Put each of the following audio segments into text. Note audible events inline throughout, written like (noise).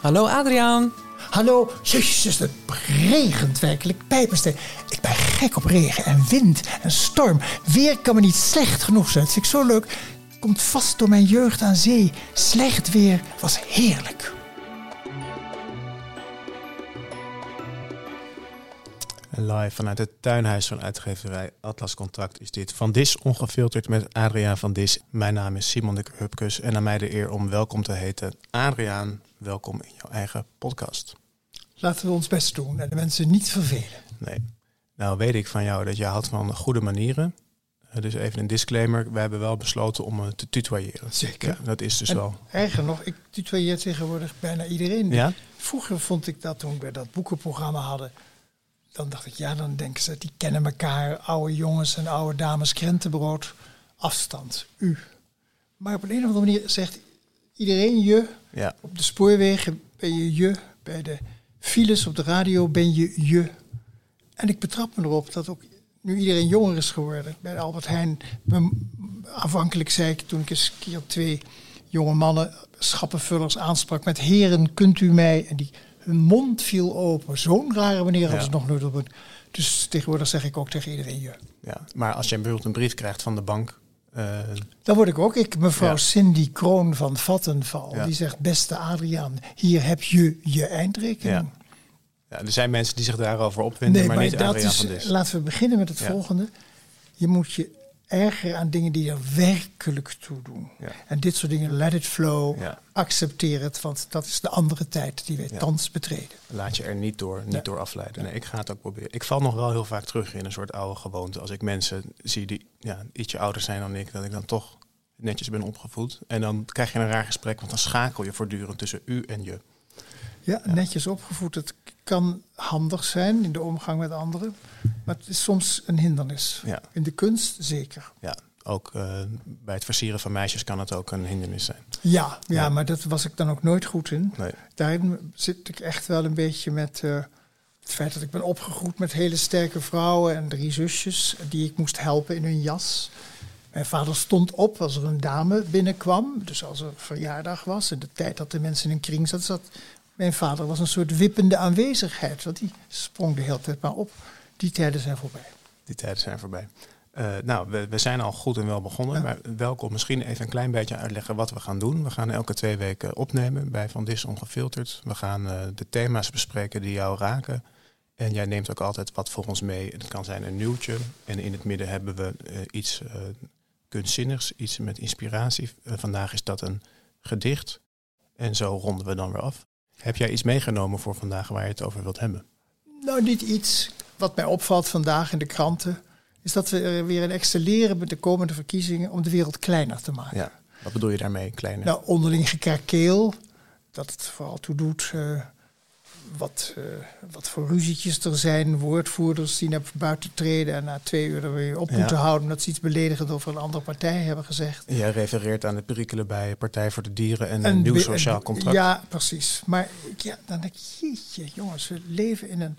Hallo Adriaan. Hallo, zusjes, het regent werkelijk pijpenstein. Ik ben gek op regen en wind en storm. Weer kan me niet slecht genoeg zijn. Het is zo leuk. Komt vast door mijn jeugd aan zee. Slecht weer was heerlijk. Live vanuit het tuinhuis van uitgeverij Atlas Contact is dit Van Dis ongefilterd met Adriaan van Dis. Mijn naam is Simon de Hupkes en aan mij de eer om welkom te heten. Adriaan, welkom in jouw eigen podcast. Laten we ons best doen en de mensen niet vervelen. Nee. Nou weet ik van jou dat je houdt van goede manieren. Eh, Dus even een disclaimer. We hebben wel besloten om eh, te tutoyeren. Zeker. Ja, dat is dus En wel. erger nog, ik tutoieer tegenwoordig bijna iedereen. Ja? Vroeger vond ik dat toen we dat boekenprogramma hadden. Dan dacht ik, ja, dan denken ze, die kennen elkaar. Oude jongens en oude dames, krentenbrood. Afstand, u. Maar op een, of andere manier zegt iedereen je. Ja. Op de spoorwegen ben je je. Bij de files op de radio ben je je. En ik betrap me erop dat ook nu iedereen jonger is geworden. Bij Albert Heijn, aanvankelijk zei ik toen ik eens een keer twee jonge mannen, schappenvullers, aansprak met heren, kunt u mij? En die, hun mond viel open. Zo'n rare manier hadden Ja. ze nog nooit op. een- Dus tegenwoordig zeg ik ook tegen iedereen je. ja. Maar als je bijvoorbeeld een brief krijgt van de bank. eh, Dan word ik ook, ik, mevrouw Ja. Cindy Kroon van Vattenval, Ja. die zegt, beste Adriaan, hier heb je je eindrekening. ja, er zijn mensen die zich daarover opwinden, maar, niet Adriaan van Dis. laten we beginnen met het volgende. Je moet je erger aan dingen die er werkelijk toe doen. Ja. En dit soort dingen, let it flow, Ja. accepteer het, want dat is de andere tijd die wij Ja. thans betreden. Laat je er niet door, niet door afleiden. Nee, ik ga het ook proberen. Ik val nog wel heel vaak terug in een soort oude gewoonte. Als ik mensen zie die ja, ietsje ouder zijn dan ik, dat ik dan toch netjes ben opgevoed. En dan krijg je een raar gesprek, want dan schakel je voortdurend tussen u en je. Ja, netjes opgevoed, het kan handig zijn in de omgang met anderen, maar het is soms een hindernis. Ja. In de kunst zeker. Ja, ook eh, bij het versieren van meisjes kan het ook een hindernis zijn. Ja, ja, Ja. maar dat was ik dan ook nooit goed in. Nee. Daarin zit ik echt wel een beetje met eh, het feit dat ik ben opgegroeid met hele sterke vrouwen en drie zusjes die ik moest helpen in hun jas. Mijn vader stond op als er een dame binnenkwam, dus als er verjaardag was. In de tijd dat de mensen in een kring zaten, zat mijn vader was een soort wippende aanwezigheid, want die sprong de hele tijd maar op. Die tijden zijn voorbij. Die tijden zijn voorbij. Eh, nou, we, we zijn al goed en wel begonnen. Ja. Maar welkom misschien even een klein beetje uitleggen wat we gaan doen. We gaan elke twee weken opnemen bij Van Dis Ongefilterd. We gaan eh, de thema's bespreken die jou raken. En jij neemt ook altijd wat voor ons mee. Het kan zijn een nieuwtje. En in het midden hebben we eh, iets kunstzinnigs, iets met inspiratie. Vandaag is dat een gedicht. En zo ronden we dan weer af. Heb jij iets meegenomen voor vandaag waar je het over wilt hebben? Nou, niet iets wat mij opvalt vandaag in de kranten, is dat we er weer in excelleren met de komende verkiezingen om de wereld kleiner te maken. Ja. Wat bedoel je daarmee, kleine? Nou, onderling gekrakeel, dat het vooral toe doet eh, wat, eh, wat voor ruzietjes er zijn. Woordvoerders die naar buiten treden en na twee uur er weer op Ja. moeten houden omdat ze iets beledigend over een andere partij hebben gezegd. Jij refereert aan de perikelen bij Partij voor de Dieren en En een nieuw sociaal contract. Ja, precies. Maar ik- ja, dan denk ik, jeetje, jongens, we leven in een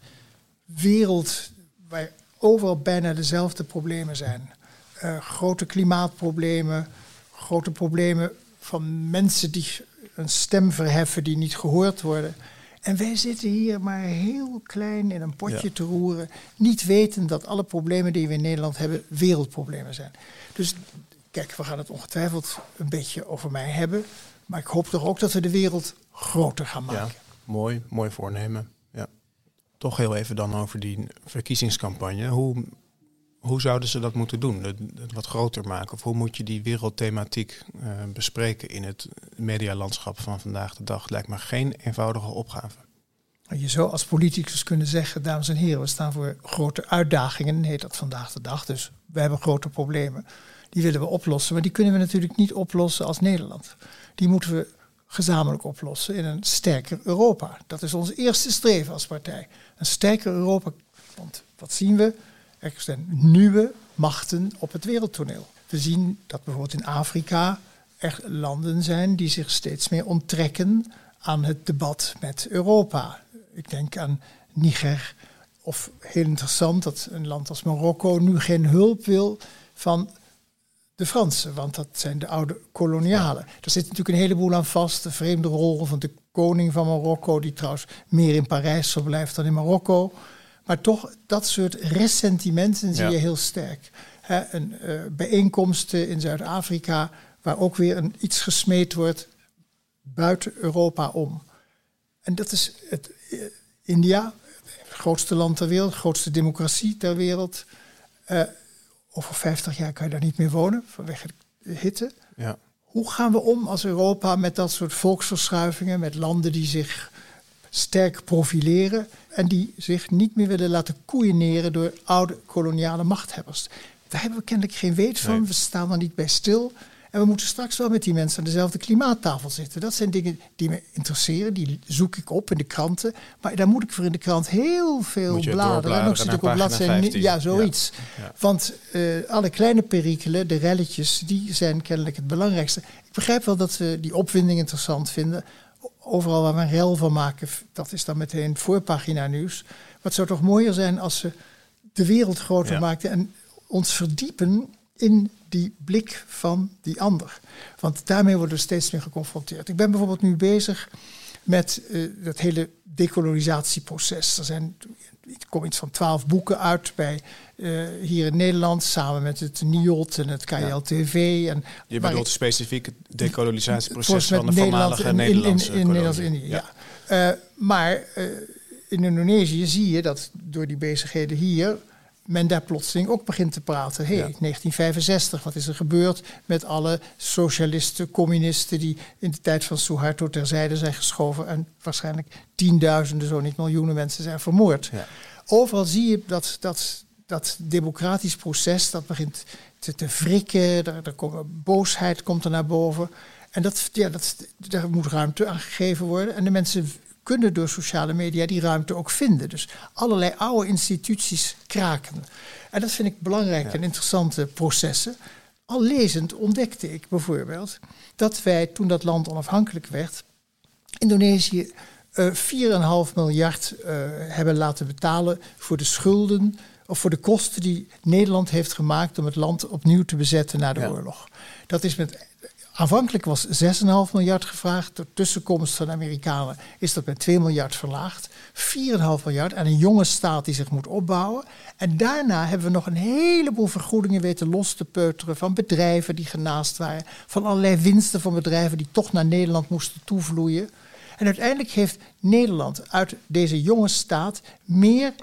wereld waar overal bijna dezelfde problemen zijn. Eh, grote klimaatproblemen, grote problemen van mensen die een stem verheffen die niet gehoord worden. En wij zitten hier maar heel klein in een potje Ja. te roeren, niet weten dat alle problemen die we in Nederland hebben wereldproblemen zijn. Dus kijk, we gaan het ongetwijfeld een beetje over mij hebben, maar ik hoop toch ook dat we de wereld groter gaan maken. Ja, mooi, mooi voornemen. Ja. Toch heel even dan over die verkiezingscampagne. Hoe, hoe zouden ze dat moeten doen? Het, wat groter maken? Of hoe moet je die wereldthematiek eh, bespreken in het medialandschap van vandaag de dag? Lijkt me geen eenvoudige opgave. Je zou als politicus kunnen zeggen, dames en heren, we staan voor grote uitdagingen, heet dat vandaag de dag. Dus we hebben grote problemen. Die willen we oplossen, maar die kunnen we natuurlijk niet oplossen als Nederland. Die moeten we gezamenlijk oplossen in een sterker Europa. Dat is ons eerste streven als partij. Een sterker Europa. Want wat zien we? Er zijn nieuwe machten op het wereldtoneel. We zien dat bijvoorbeeld in Afrika er landen zijn die zich steeds meer onttrekken aan het debat met Europa. Ik denk aan Niger. Of heel interessant dat een land als Marokko nu geen hulp wil van de Fransen, want dat zijn de oude kolonialen. Er zit natuurlijk een heleboel aan vast. De vreemde rol van de koning van Marokko, die trouwens meer in Parijs verblijft dan in Marokko. Maar toch, dat soort ressentimenten zie je heel sterk. He, een, uh, bijeenkomsten in Zuid-Afrika, waar ook weer een, iets gesmeed wordt buiten Europa om. En dat is het, uh, India, het grootste land ter wereld, grootste democratie ter wereld. Uh, over 50 jaar kan je daar niet meer wonen vanwege de hitte. Ja. Hoe gaan we om als Europa met dat soort volksverschuivingen, met landen die zich sterk profileren en die zich niet meer willen laten koeieneren door oude koloniale machthebbers? Daar hebben we kennelijk geen weet van. We staan er niet bij stil. En we moeten straks wel met die mensen aan dezelfde klimaattafel zitten. Dat zijn dingen die me interesseren. Die zoek ik op in de kranten. Maar daar moet ik voor in de krant heel veel bladeren. Nog zit ik op bladzijde. Ja, zoiets. Want uh, alle kleine perikelen, de relletjes, die zijn kennelijk het belangrijkste. Ik begrijp wel dat we die opwinding interessant vinden. Overal waar we een rel van maken, dat is dan meteen voorpagina nieuws. Het zou toch mooier zijn als ze de wereld groter maakten en ons verdiepen in die blik van die ander. Want daarmee worden we steeds meer geconfronteerd. Ik ben bijvoorbeeld nu bezig met uh, dat hele decolonisatieproces. Er zijn, ik kom iets van twaalf boeken uit bij uh, hier in Nederland, samen met het NIOT en het KLTV. En, Je bedoelt ik, specifiek het decolonisatieproces van de voormalige Nederlandse in, in, in Nederlands-Indië, ja. ja. Uh, maar in Indonesië zie je dat door die bezigheden hier men daar plotseling ook begint te praten. Hé, hey, 1965, wat is er gebeurd met alle socialisten, communisten die in de tijd van Suharto terzijde zijn geschoven en waarschijnlijk tienduizenden, zo niet miljoenen mensen zijn vermoord. Ja. Overal zie je dat, dat, dat democratisch proces dat begint te, te wrikken, er, er komt, boosheid komt er naar boven. En dat, ja, dat, daar moet ruimte aan gegeven worden. En de mensen kunnen door sociale media die ruimte ook vinden. Dus allerlei oude instituties kraken. En dat vind ik belangrijk en interessante processen. Al lezend ontdekte ik bijvoorbeeld dat wij toen dat land onafhankelijk werd, Indonesië uh, 4,5 miljard uh, hebben laten betalen voor de schulden of voor de kosten die Nederland heeft gemaakt om het land opnieuw te bezetten na de ja. oorlog. Dat is met Aanvankelijk was 6,5 miljard gevraagd. Door tussenkomst van de Amerikanen is dat met 2 miljard verlaagd. 4,5 miljard aan een jonge staat die zich moet opbouwen. En daarna hebben we nog een heleboel vergoedingen weten los te peuteren van bedrijven die genaast waren. Van allerlei winsten van bedrijven die toch naar Nederland moesten toevloeien. En uiteindelijk heeft Nederland uit deze jonge staat meer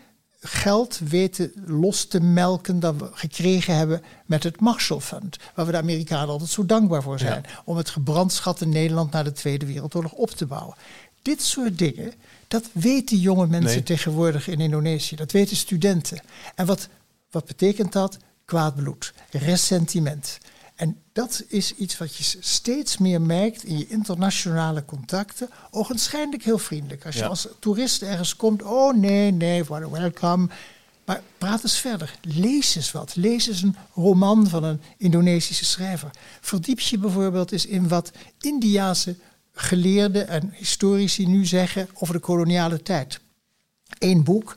geld weten los te melken dan we gekregen hebben met het Marshall Fund. Waar we de Amerikanen altijd zo dankbaar voor zijn. Om het gebrandschatte Nederland na de Tweede Wereldoorlog op te bouwen. Dit soort dingen, dat weten jonge mensen tegenwoordig in Indonesië. Dat weten studenten. En wat, wat betekent dat? Kwaad bloed, ressentiment. En dat is iets wat je steeds meer merkt in je internationale contacten. Ogenschijnlijk heel vriendelijk. Als je als toerist ergens komt, oh nee, nee, welkom. Maar praat eens verder. Lees eens wat. Lees eens een roman van een Indonesische schrijver. Verdiep je bijvoorbeeld eens in wat Indiase geleerden en historici nu zeggen over de koloniale tijd. Eén boek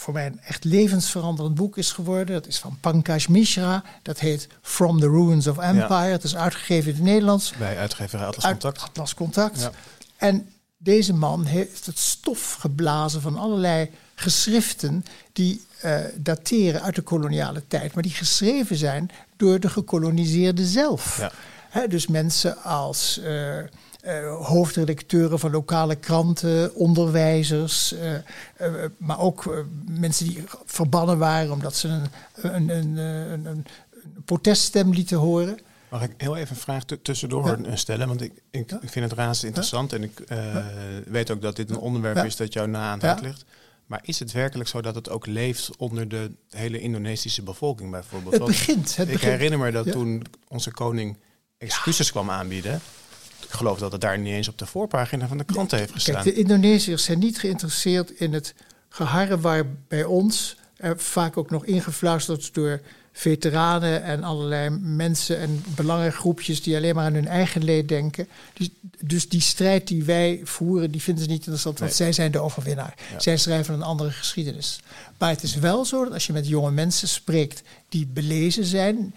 voor mij een echt levensveranderend boek is geworden. Dat is van Pankaj Mishra. Dat heet From the Ruins of Empire. Het is uitgegeven in het Nederlands. Bij uitgeverij Atlas Contact. Atlas Contact. Ja. En deze man heeft het stof geblazen van allerlei geschriften die uh, dateren uit de koloniale tijd, maar die geschreven zijn door de gekoloniseerden zelf. Ja. He, dus mensen als uh, uh, hoofdredacteuren van lokale kranten, onderwijzers, uh, uh, maar ook mensen die verbannen waren omdat ze een, een, een, een, een proteststem lieten horen. Mag ik heel even een vraag tussendoor ja. stellen? Want ik, ik, ik, vind het razend interessant en ik weet ook dat dit een onderwerp is dat jou na aan het hart ligt. Maar is het werkelijk zo dat het ook leeft onder de hele Indonesische bevolking bijvoorbeeld? Het begint. Het ik begint. herinner me dat toen onze koning excuses kwam aanbieden ik geloof dat het daar niet eens op de voorpagina van de krant heeft gestaan. Kijk, de Indonesiërs zijn niet geïnteresseerd in het geharre waar bij ons, er vaak ook nog ingefluisterd door veteranen en allerlei mensen en belangengroepjes die alleen maar aan hun eigen leed denken. Die, dus die strijd die wij voeren, die vinden ze niet interessant, want zij zijn de overwinnaar. Zij schrijven een andere geschiedenis. Maar het is wel zo dat als je met jonge mensen spreekt die belezen zijn,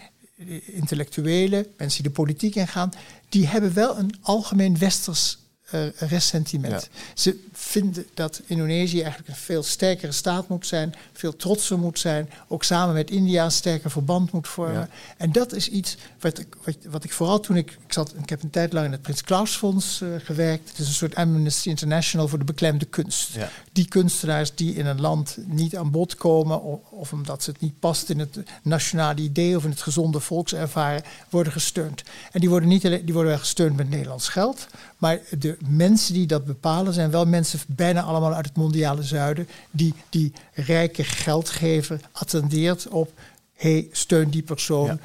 intellectuelen, mensen die de politiek ingaan, die hebben wel een algemeen westers uh, ressentiment. Ze vinden dat Indonesië eigenlijk een veel sterkere staat moet zijn, veel trotser moet zijn, ook samen met India een sterker verband moet vormen. En dat is iets wat ik, wat, wat, ik vooral toen ik, ik zat, ik heb een tijd lang in het Prins Klaus Fonds uh, gewerkt. Het is een soort Amnesty International voor de beklemde kunst. Die kunstenaars die in een land niet aan bod komen, of, of, omdat het niet past in het nationale idee of in het gezonde volkservaren, worden gesteund. En die worden, niet alleen, die worden wel gesteund met Nederlands geld, maar de mensen die dat bepalen zijn wel mensen bijna allemaal uit het mondiale zuiden, die die rijke geldgever attendeert op, hey, steun die persoon.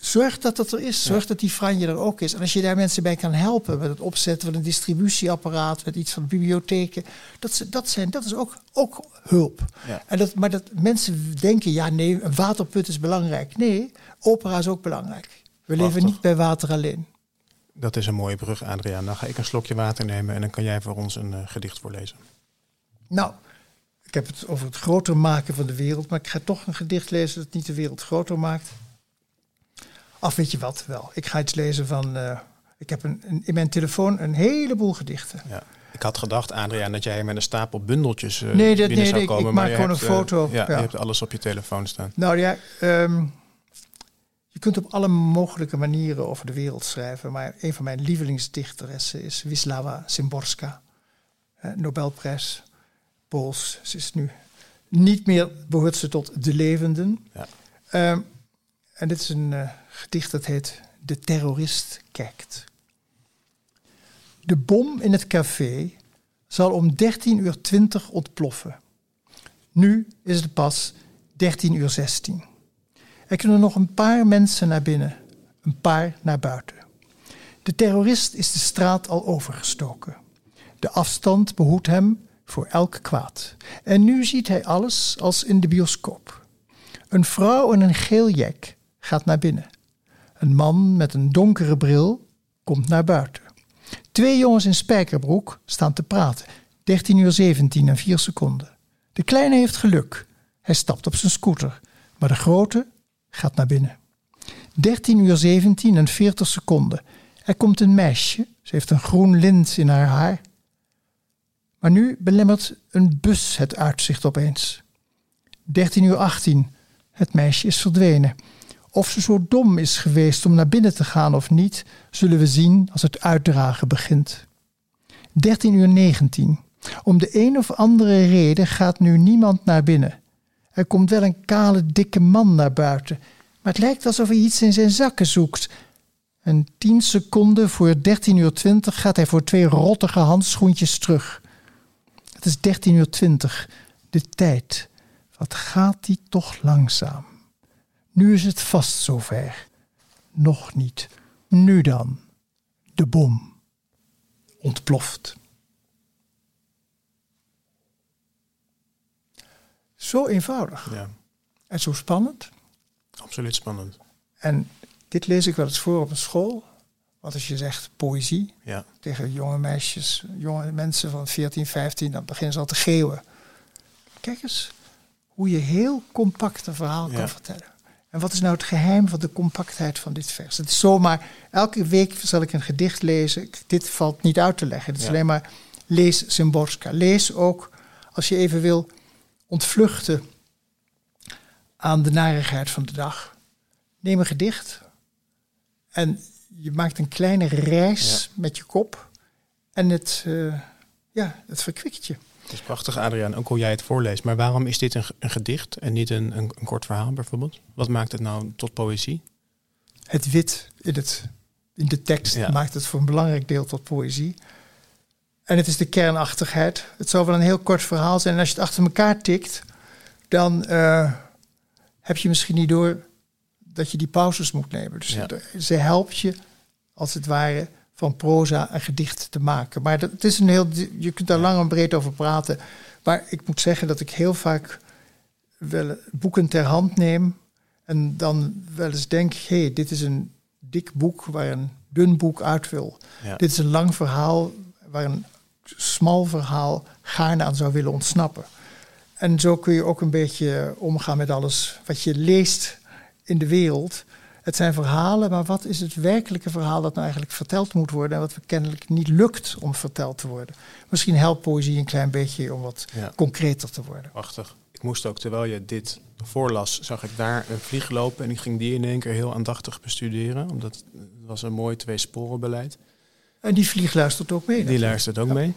Zorg dat dat er is. Zorg dat die franje er ook is. En als je daar mensen bij kan helpen met het opzetten van een distributieapparaat, met iets van bibliotheken, dat, dat, zijn, dat is ook, ook hulp. Ja. En dat, maar dat mensen denken, ja nee, een waterput is belangrijk. Nee, opera is ook belangrijk. We leven niet bij water alleen. Dat is een mooie brug, Adriaan. Dan ga ik een slokje water nemen en dan kan jij voor ons een uh, gedicht voorlezen. Nou, ik heb het over het groter maken van de wereld, maar ik ga toch een gedicht lezen dat niet de wereld groter maakt. Af weet je wat wel. Ik ga iets lezen van. Uh, ik heb een, in mijn telefoon een heleboel gedichten. Ja. Ik had gedacht, Adriaan, dat jij met een stapel bundeltjes uh, nee, dat, binnen nee, zou komen. Ik, ik maak gewoon een foto. ja, ja, je hebt alles op je telefoon staan. Nou ja, um, je kunt op alle mogelijke manieren over de wereld schrijven, maar een van mijn lievelingsdichteressen is Wisława Szymborska. Eh, Nobelprijs, Pools. Ze is nu niet meer, behoort ze tot de levenden. Ja. Ehm, en dit is een uh, gedicht dat heet De terrorist kijkt. De bom in het café zal om 13.20 uur 20 ontploffen. Nu is het pas 13.16 uur 16. Er kunnen nog een paar mensen naar binnen, een paar naar buiten. De terrorist is de straat al overgestoken. De afstand behoedt hem voor elk kwaad. En nu ziet hij alles als in de bioscoop. Een vrouw in een geel jek gaat naar binnen. Een man met een donkere bril komt naar buiten. Twee jongens in spijkerbroek staan te praten. 13 uur 17 en 4 seconden. De kleine heeft geluk. Hij stapt op zijn scooter. Maar de grote gaat naar binnen. 13 uur 17 en 40 seconden. Er komt een meisje. Ze heeft een groen lint in haar haar. Maar nu belemmert een bus het uitzicht opeens. 13 uur 18. Het meisje is verdwenen. Of ze zo dom is geweest om naar binnen te gaan of niet, zullen we zien als het uitdragen begint. 13 uur 19. Om de een of andere reden gaat nu niemand naar binnen. Er komt wel een kale, dikke man naar buiten, maar het lijkt alsof hij iets in zijn zakken zoekt. En tien seconden voor 13 uur 20 gaat hij voor twee rottige handschoentjes terug. Het is 13 uur 20, de tijd. Wat gaat die toch langzaam? Nu is het vast zover. Nog niet. Nu dan. De bom. Ontploft. Zo eenvoudig. Ja. En zo spannend. Absoluut spannend. En dit lees ik wel eens voor op een school. Want als je zegt poëzie ja. tegen jonge meisjes, jonge mensen van 14, 15, dan beginnen ze al te geeuwen. Kijk eens hoe je heel compact een verhaal kan vertellen. En wat is nou het geheim van de compactheid van dit vers? Het is zomaar, elke week zal ik een gedicht lezen. Dit valt niet uit te leggen. Het is alleen maar lees Szymborska. Lees ook, als je even wil, ontvluchten aan de narigheid van de dag. Neem een gedicht en je maakt een kleine reis met je kop en het, uh, ja, het verkwikt je. Het is prachtig, Adriaan, ook hoe jij het voorleest. Maar waarom is dit een, een gedicht en niet een, een, een, kort verhaal bijvoorbeeld? Wat maakt het nou tot poëzie? Het wit in, het, in de tekst maakt het voor een belangrijk deel tot poëzie. En het is de kernachtigheid. Het zou wel een heel kort verhaal zijn. En als je het achter elkaar tikt, dan uh, heb je misschien niet door dat je die pauzes moet nemen. Dus ze helpt je, als het ware, van proza een gedicht te maken. Maar dat, het is een heel, je kunt daar lang en breed over praten. Maar ik moet zeggen dat ik heel vaak wel boeken ter hand neem. En dan wel eens denk, hé, hey, dit is een dik boek waar een dun boek uit wil. Dit is een lang verhaal waar een smal verhaal gaarne aan zou willen ontsnappen. En zo kun je ook een beetje omgaan met alles wat je leest in de wereld. Het zijn verhalen, maar wat is het werkelijke verhaal dat nou eigenlijk verteld moet worden en wat we kennelijk niet lukt om verteld te worden? Misschien helpt poëzie een klein beetje om wat concreter te worden. Prachtig. Ik moest ook, terwijl je dit voorlas, zag ik daar een vlieg lopen en ik ging die in één keer heel aandachtig bestuderen, omdat het was een mooi twee-sporen-beleid. En die vlieg luistert ook mee? Die luistert ook mee.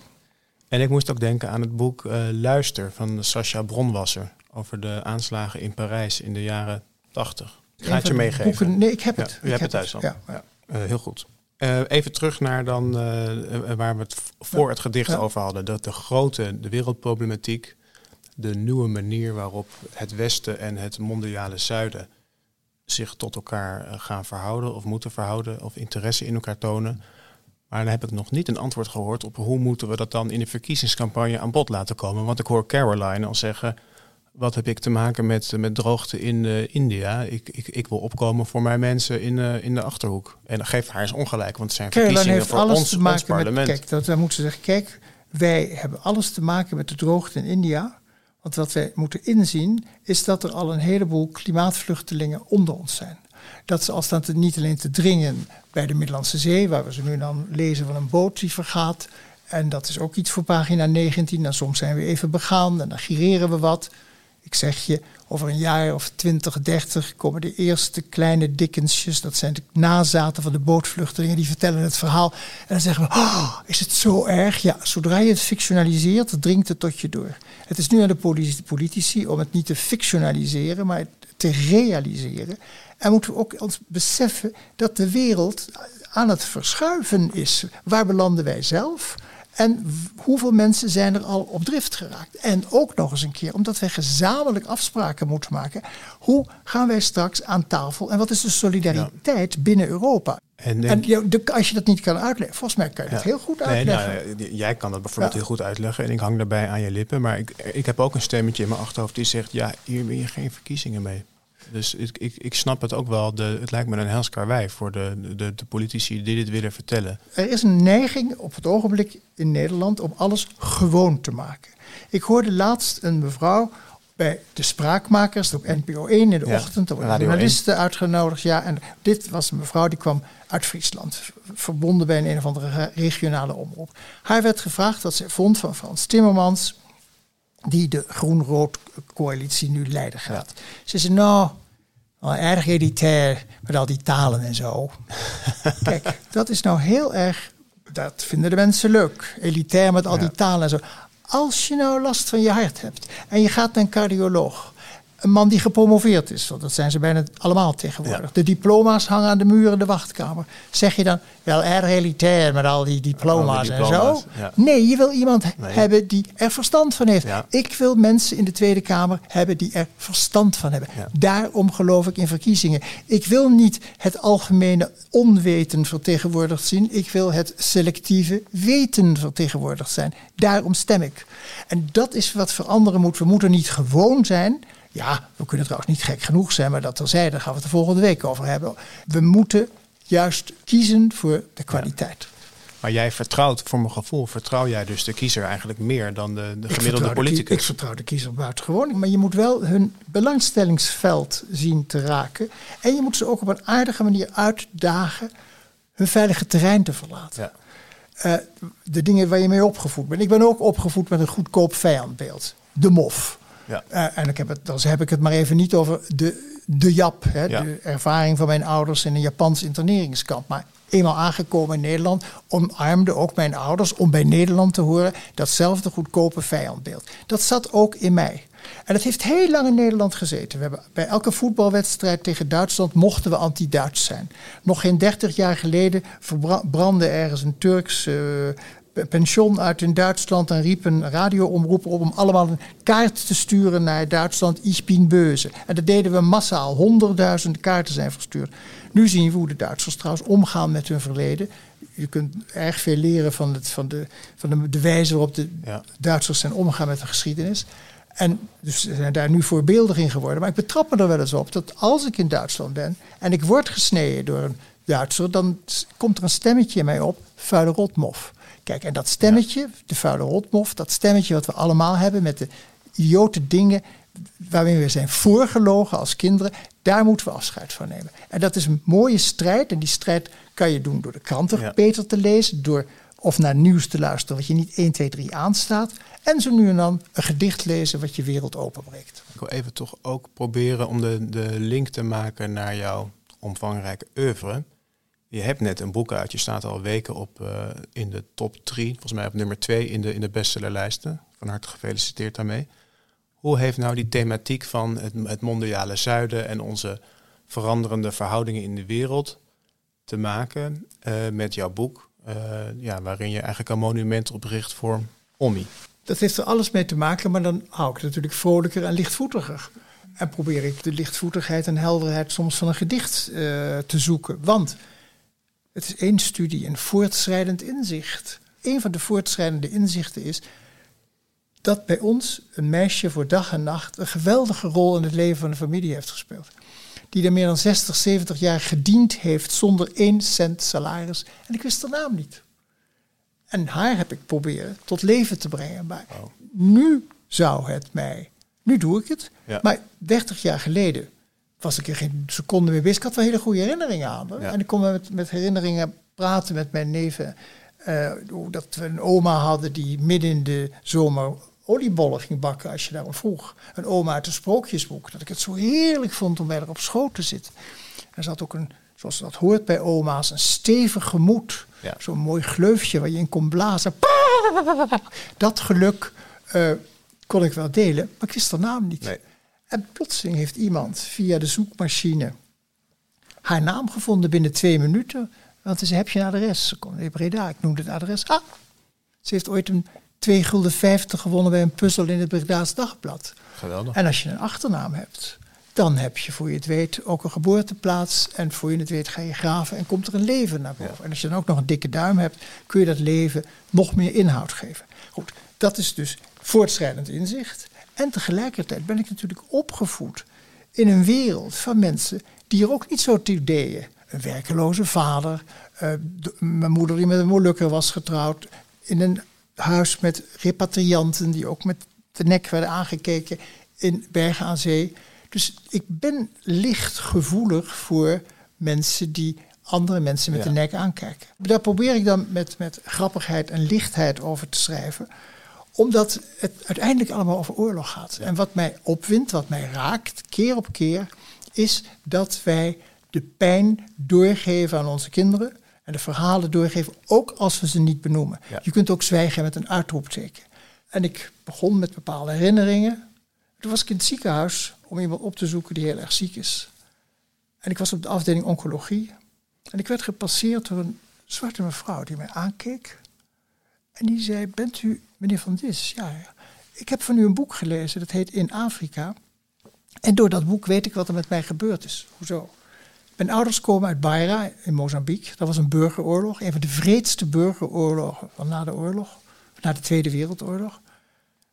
En ik moest ook denken aan het boek uh, Luister van Sascha Bronwasser over de aanslagen in Parijs in de jaren 80. Ik ga het je meegeven. nee, ik heb het. Ja, u hebt het thuis al. Ja, ja. Uh, heel goed. Uh, even terug naar dan waar we het voor het gedicht over hadden. Dat de grote, de wereldproblematiek, de nieuwe manier waarop het Westen en het mondiale Zuiden zich tot elkaar gaan verhouden of moeten verhouden of interesse in elkaar tonen. Maar dan heb ik nog niet een antwoord gehoord op hoe moeten we dat dan in de verkiezingscampagne aan bod laten komen. Want ik hoor Caroline al zeggen, wat heb ik te maken met, met droogte in uh, India? Ik, ik, ik wil opkomen voor mijn mensen in, uh, in de Achterhoek. En dan geeft haar eens ongelijk, want het zijn Caroline verkiezingen heeft voor alles ons, te maken ons parlement. Met, kijk, dat, dan moeten ze zeggen, kijk, wij hebben alles te maken met de droogte in India. Want wat wij moeten inzien, is dat er al een heleboel klimaatvluchtelingen onder ons zijn. Dat ze als dat niet alleen te dringen bij de Middellandse Zee, waar we ze nu dan lezen van een boot die vergaat. En dat is ook iets voor pagina 19. En soms zijn we even begaan en dan gireren we wat. Ik zeg je, over een jaar of 20, 30 komen de eerste kleine Dickensjes. Dat zijn de nazaten van de bootvluchtelingen. Die vertellen het verhaal. En dan zeggen we, oh, is het zo erg? Ja, zodra je het fictionaliseert, dringt het tot je door. Het is nu aan de politici om het niet te fictionaliseren, maar te realiseren. En moeten we ook ons beseffen dat de wereld aan het verschuiven is. Waar belanden wij zelf? En hoeveel mensen zijn er al op drift geraakt? En ook nog eens een keer, omdat wij gezamenlijk afspraken moeten maken. Hoe gaan wij straks aan tafel? En wat is de solidariteit binnen Europa? En, en de, als je dat niet kan uitleggen, volgens mij kan je dat heel goed uitleggen. Nee, nou, jij kan dat bijvoorbeeld heel goed uitleggen en ik hang daarbij aan je lippen. Maar ik, ik heb ook een stemmetje in mijn achterhoofd die zegt, ja, hier wil je geen verkiezingen mee. Dus ik, ik, ik snap het ook wel. De, het lijkt me een helskarwei voor de, de, de politici die dit willen vertellen. Er is een neiging op het ogenblik in Nederland om alles gewoon te maken. Ik hoorde laatst een mevrouw bij de spraakmakers op NPO 1 in de ochtend. Er worden journalisten uitgenodigd. Ja, en dit was een mevrouw die kwam uit Friesland, verbonden bij een, een of andere regionale omroep. Haar werd gevraagd wat ze vond van Frans Timmermans, die de groen-rood coalitie nu leiden gaat. Ze zei, nou, al erg elitair met al die talen en zo. (laughs) Kijk, dat is nou heel erg, dat vinden de mensen leuk. Elitair met al die talen en zo. Als je nou last van je hart hebt en je gaat naar een cardioloog een man die gepromoveerd is. Want dat zijn ze bijna allemaal tegenwoordig. De diploma's hangen aan de muren in de wachtkamer. Zeg je dan wel erg elitair met al die diploma's, en zo? Nee, je wil iemand hebben die er verstand van heeft. Ik wil mensen in de Tweede Kamer hebben die er verstand van hebben. Daarom geloof ik in verkiezingen. Ik wil niet het algemene onweten vertegenwoordigd zien. Ik wil het selectieve weten vertegenwoordigd zijn. Daarom stem ik. En dat is wat veranderen moet. We moeten niet gewoon zijn ja, we kunnen trouwens niet gek genoeg zijn, maar dat terzijde, daar gaan we het de volgende week over hebben. We moeten juist kiezen voor de kwaliteit. Maar jij vertrouwt, voor mijn gevoel, vertrouw jij dus de kiezer eigenlijk meer dan de, de gemiddelde politicus? ik vertrouw de kiezer buitengewoon. Maar je moet wel hun belangstellingsveld zien te raken. En je moet ze ook op een aardige manier uitdagen hun veilige terrein te verlaten. Ja. Uh, de dingen waar je mee opgevoed bent. Ik ben ook opgevoed met een goedkoop vijandbeeld. De mof. Ja. Uh, en ik heb het, dan heb ik het maar even niet over de, de Jap. Hè, De ervaring van mijn ouders in een Japans interneringskamp. Maar eenmaal aangekomen in Nederland, omarmde ook mijn ouders om bij Nederland te horen datzelfde goedkope vijandbeeld. Dat zat ook in mij. En dat heeft heel lang in Nederland gezeten. We hebben, bij elke voetbalwedstrijd tegen Duitsland mochten we anti-Duits zijn. Nog geen dertig jaar geleden brandde ergens een Turks uh, pension uit in Duitsland en riep een radioomroep op om allemaal een kaart te sturen naar Duitsland, Ich bin böse. En dat deden we massaal, honderdduizenden kaarten zijn verstuurd. Nu zien we hoe de Duitsers trouwens omgaan met hun verleden. Je kunt erg veel leren van, het, van, de, van de, de wijze waarop de Duitsers zijn omgaan met de geschiedenis. En dus ze zijn daar nu voorbeeldig in geworden. Maar ik betrap me er wel eens op dat als ik in Duitsland ben en ik word gesneden door een Duitser, dan komt er een stemmetje in mij op, vuile rotmof. Kijk, en dat stemmetje, de vuile rotmof, dat stemmetje wat we allemaal hebben met de idiote dingen waarmee we zijn voorgelogen als kinderen, daar moeten we afscheid van nemen. En dat is een mooie strijd. En die strijd kan je doen door de kranten beter te lezen, door of naar nieuws te luisteren wat je niet 1, 2, 3 aanstaat. En zo nu en dan een gedicht lezen wat je wereld openbreekt. Ik wil even toch ook proberen om de, de link te maken naar jouw omvangrijke oeuvre. Je hebt net een boek uit, je staat al weken op uh, in de top 3, volgens mij op nummer 2 in de, in de bestsellerlijsten. Van harte gefeliciteerd daarmee. Hoe heeft nou die thematiek van het, het mondiale zuiden en onze veranderende verhoudingen in de wereld te maken uh, met jouw boek, uh, ja, waarin je eigenlijk een monument opricht voor Ommi? Dat heeft er alles mee te maken, maar dan hou ik het natuurlijk vrolijker en lichtvoetiger. En probeer ik de lichtvoetigheid en helderheid soms van een gedicht te zoeken. Want het is één studie, een voortschrijdend inzicht. Een van de voortschrijdende inzichten is dat bij ons een meisje voor dag en nacht een geweldige rol in het leven van de familie heeft gespeeld. Die er meer dan 60, 70 jaar gediend heeft zonder één cent salaris. En ik wist de naam niet. En haar heb ik proberen tot leven te brengen. Maar nu zou het mij, nu doe ik het. Maar 30 jaar geleden was ik er geen seconde mee bezig. Ik had wel hele goede herinneringen aan. En ik kon met, met herinneringen praten met mijn neven. Uh, dat we een oma hadden die midden in de zomer oliebollen ging bakken als je daarom vroeg. Een oma uit een sprookjesboek. Dat ik het zo heerlijk vond om bij haar op schoot te zitten. Er zat ook een, zoals dat hoort bij oma's, een stevig gemoed. Zo'n mooi gleufje waar je in kon blazen. (laughs) Dat geluk uh, kon ik wel delen, maar ik wist haar naam niet. Nee. En plotseling heeft iemand via de zoekmachine haar naam gevonden binnen twee minuten. Want ze heb je een adres. Ze komt in Breda, ik noemde het adres. Ah, ze heeft ooit een 2 gulden 50 gewonnen bij een puzzel in het Breda's Dagblad. Geweldig. En als je een achternaam hebt, dan heb je voor je het weet ook een geboorteplaats. En voor je het weet ga je graven en komt er een leven naar boven. En als je dan ook nog een dikke duim hebt, kun je dat leven nog meer inhoud geven. Goed, dat is dus voortschrijdend inzicht. En tegelijkertijd ben ik natuurlijk opgevoed in een wereld van mensen die er ook niet zo toe deden. Een werkeloze vader, uh, mijn moeder die met een Molukker was getrouwd, in een huis met repatrianten die ook met de nek werden aangekeken in Bergen aan Zee. Dus ik ben licht gevoelig voor mensen die andere mensen met de nek aankijken. Daar probeer ik dan met, met grappigheid en lichtheid over te schrijven omdat het uiteindelijk allemaal over oorlog gaat. En wat mij opwindt, wat mij raakt, keer op keer, is dat wij de pijn doorgeven aan onze kinderen. En de verhalen doorgeven, ook als we ze niet benoemen. Je kunt ook zwijgen met een uitroepteken. En ik begon met bepaalde herinneringen. Toen was ik in het ziekenhuis om iemand op te zoeken die heel erg ziek is. En ik was op de afdeling oncologie. En ik werd gepasseerd door een zwarte mevrouw die mij aankeek. En die zei, bent u meneer Van Dis? Ja, ik heb van u een boek gelezen, dat heet In Afrika. En door dat boek weet ik wat er met mij gebeurd is. Hoezo? Mijn ouders komen uit Beira in Mozambique. Dat was een burgeroorlog, een van de vreedste burgeroorlogen van na de oorlog, na de Tweede Wereldoorlog.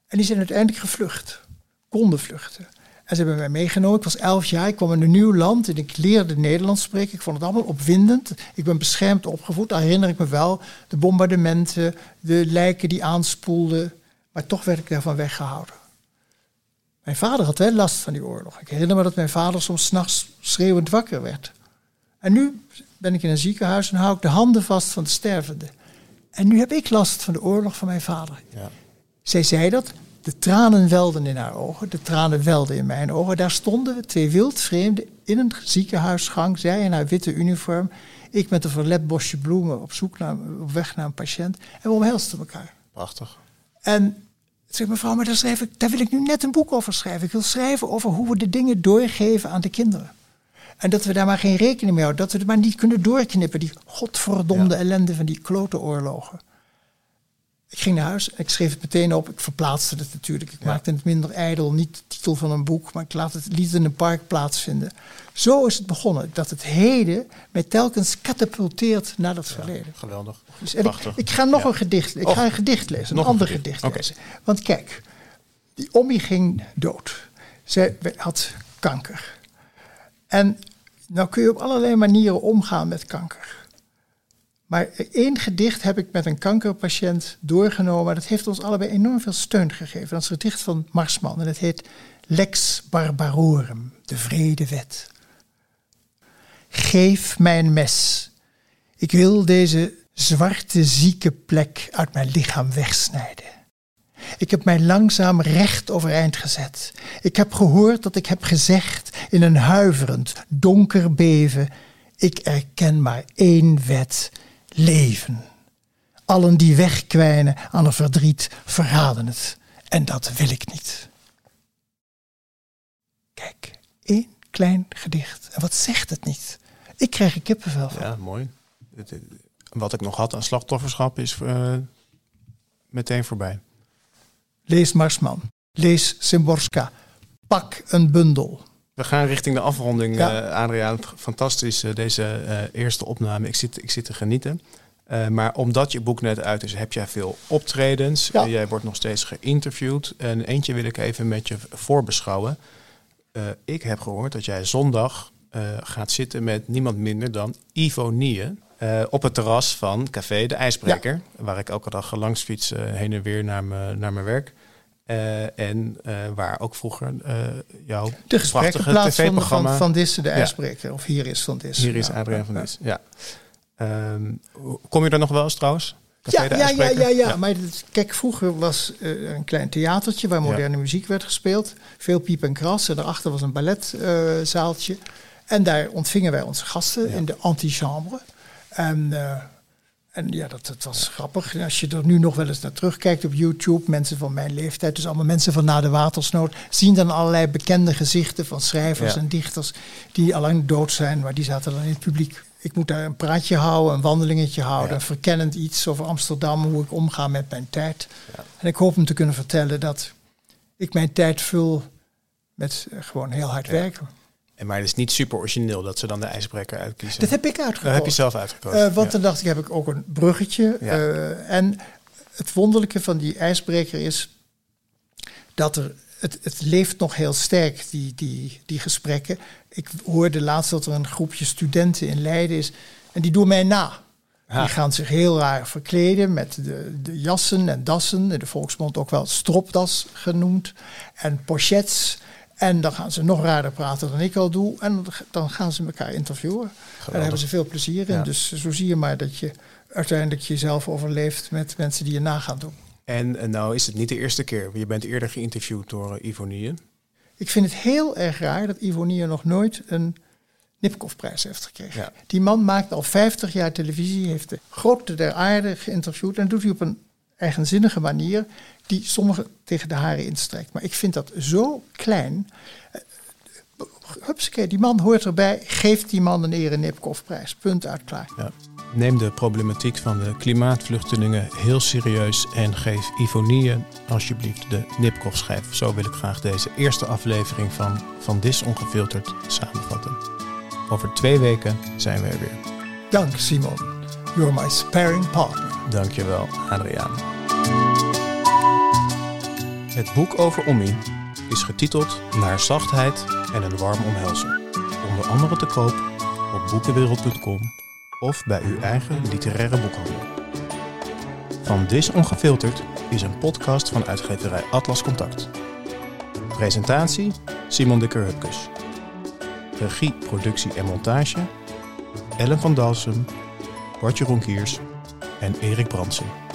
En die zijn uiteindelijk gevlucht, konden vluchten. En ze hebben mij meegenomen. Ik was elf jaar, ik kwam in een nieuw land en ik leerde Nederlands spreken. Ik vond het allemaal opwindend. Ik ben beschermd opgevoed, daar herinner ik me wel. De bombardementen, de lijken die aanspoelden. Maar toch werd ik daarvan weggehouden. Mijn vader had wel last van die oorlog. Ik herinner me dat mijn vader soms s'nachts schreeuwend wakker werd. En nu ben ik in een ziekenhuis en hou ik de handen vast van de stervende. En nu heb ik last van de oorlog van mijn vader. Ja. Zij zei dat, de tranen welden in haar ogen, de tranen welden in mijn ogen. Daar stonden we, twee wildvreemden, in een ziekenhuisgang. Zij in haar witte uniform, ik met een verlept bosje bloemen op, zoek naar, op weg naar een patiënt. En we omhelsten elkaar. Prachtig. En zeg mevrouw, maar daar, schrijf ik, daar wil ik nu net een boek over schrijven. Ik wil schrijven over hoe we de dingen doorgeven aan de kinderen. En dat we daar maar geen rekening mee houden. Dat we het maar niet kunnen doorknippen. Die godverdomde ellende van die klote oorlogen. Ik ging naar huis, ik schreef het meteen op, ik verplaatste het natuurlijk. Ik maakte het minder ijdel, niet de titel van een boek, maar ik laat het, liet het in een park plaatsvinden. Zo is het begonnen, dat het heden mij telkens katapulteert naar dat verleden. Geweldig. Dus, ik, ik, ga nog een gedicht, ik ga een gedicht lezen, een ander gedicht, lezen. Want kijk, die Ommi ging dood. Zij had kanker. En nou kun je op allerlei manieren omgaan met kanker. Maar één gedicht heb ik met een kankerpatiënt doorgenomen. Dat heeft ons allebei enorm veel steun gegeven. Dat is het gedicht van Marsman en het heet Lex barbarorum, de vrede wet. Geef mij een mes. Ik wil deze zwarte zieke plek uit mijn lichaam wegsnijden. Ik heb mij langzaam recht overeind gezet. Ik heb gehoord dat ik heb gezegd in een huiverend, donker beven: Ik erken maar één wet: leven. Allen die wegkwijnen aan een verdriet verraden het. En dat wil ik niet. Kijk, één klein gedicht. En wat zegt het niet? Ik krijg er kippenvel van. Ja, mooi. Wat ik nog had aan slachtofferschap is uh, meteen voorbij. Lees Marsman. Lees Simborska. Pak een bundel. We gaan richting de afronding, ja. uh, Adriaan. Fantastisch, uh, deze uh, eerste opname. Ik zit, ik zit te genieten. maar omdat je boek net uit is, heb jij veel optredens. Ja. jij wordt nog steeds geïnterviewd. En eentje wil ik even met je voorbeschouwen. ik heb gehoord dat jij zondag gaat zitten met niemand minder dan Ivo Nieën. op het terras van Café de IJsbreker. Ja. Waar ik elke dag langs fiets heen en weer naar mijn werk. Uh, en uh, waar ook vroeger uh, jouw de prachtige tv-programma... Van, van Dissen, de IJsbreker. Of Hier is Van Dissen. Hier is Adriaan van Dissen, ja. Um, kom je er nog wel eens trouwens? Ja, ja, ja, ja, ja, maar het, kijk, vroeger was een klein theatertje waar moderne muziek werd gespeeld. Veel piep en kras. En daarachter was een balletzaaltje. en daar ontvingen wij onze gasten in de antichambre. En en ja, dat, dat was grappig. Als je er nu nog wel eens naar terugkijkt op YouTube, mensen van mijn leeftijd, dus allemaal mensen van na de watersnood, zien dan allerlei bekende gezichten van schrijvers Ja. en dichters die al lang dood zijn, maar die zaten dan in het publiek. Ik moet daar een praatje houden, een wandelingetje houden, Ja. een verkennend iets over Amsterdam, hoe ik omga met mijn tijd. Ja. En ik hoop hem te kunnen vertellen dat ik mijn tijd vul met eh, gewoon heel hard werken. En maar het is niet super origineel dat ze dan de ijsbreker uitkiezen. Dat heb ik Dat uitgekozen. heb je zelf uitgekozen. Eh, want ja. dan dacht ik, heb ik ook een bruggetje. Ja. Eh, en het wonderlijke van die ijsbreker is dat er. Het, het leeft nog heel sterk, die, die, die gesprekken. Ik hoorde laatst dat er een groepje studenten in Leiden is. En die doen mij na. Ha. Die gaan zich heel raar verkleden met de, de jassen en dassen. In de volksmond ook wel stropdas genoemd. En pochets. En dan gaan ze nog raarder praten dan ik al doe. En dan gaan ze elkaar interviewen. En daar hebben ze veel plezier in. Ja. Dus zo zie je maar dat je uiteindelijk jezelf overleeft met mensen die je na gaan doen. En, en nou is het niet de eerste keer. Je bent eerder geïnterviewd door uh, Ivonie. Ik vind het heel erg raar dat Ivonie nog nooit een Nipkoff-prijs heeft gekregen. Ja. Die man maakt al 50 jaar televisie, heeft de grote der aarde geïnterviewd en doet hij op een eigenzinnige manier die sommigen tegen de haren instrijkt. Maar ik vind dat zo klein. Eh, Hupsakee, die man hoort erbij. Geef die man een ere Nipkoff-prijs. Punt uit klaar. Ja. Neem de problematiek van de klimaatvluchtelingen heel serieus en geef Ivonie alsjeblieft de Nipkoff-schijf. Zo wil ik graag deze eerste aflevering van Van Dis Ongefilterd samenvatten. Over twee weken zijn we er weer. Dank Simon. You're my sparring partner. Dankjewel, Adriaan. Het boek over Ommi is getiteld Naar zachtheid en een warm omhelzen. Onder andere te koop op boekenwereld.com of bij uw eigen literaire boekhandel. Van Dis Ongefilterd is een podcast van uitgeverij Atlas Contact. Presentatie Simon de Hupkes. Regie, productie en montage Ellen van Dalsem, Bartje Ronkiers en Erik Bransen.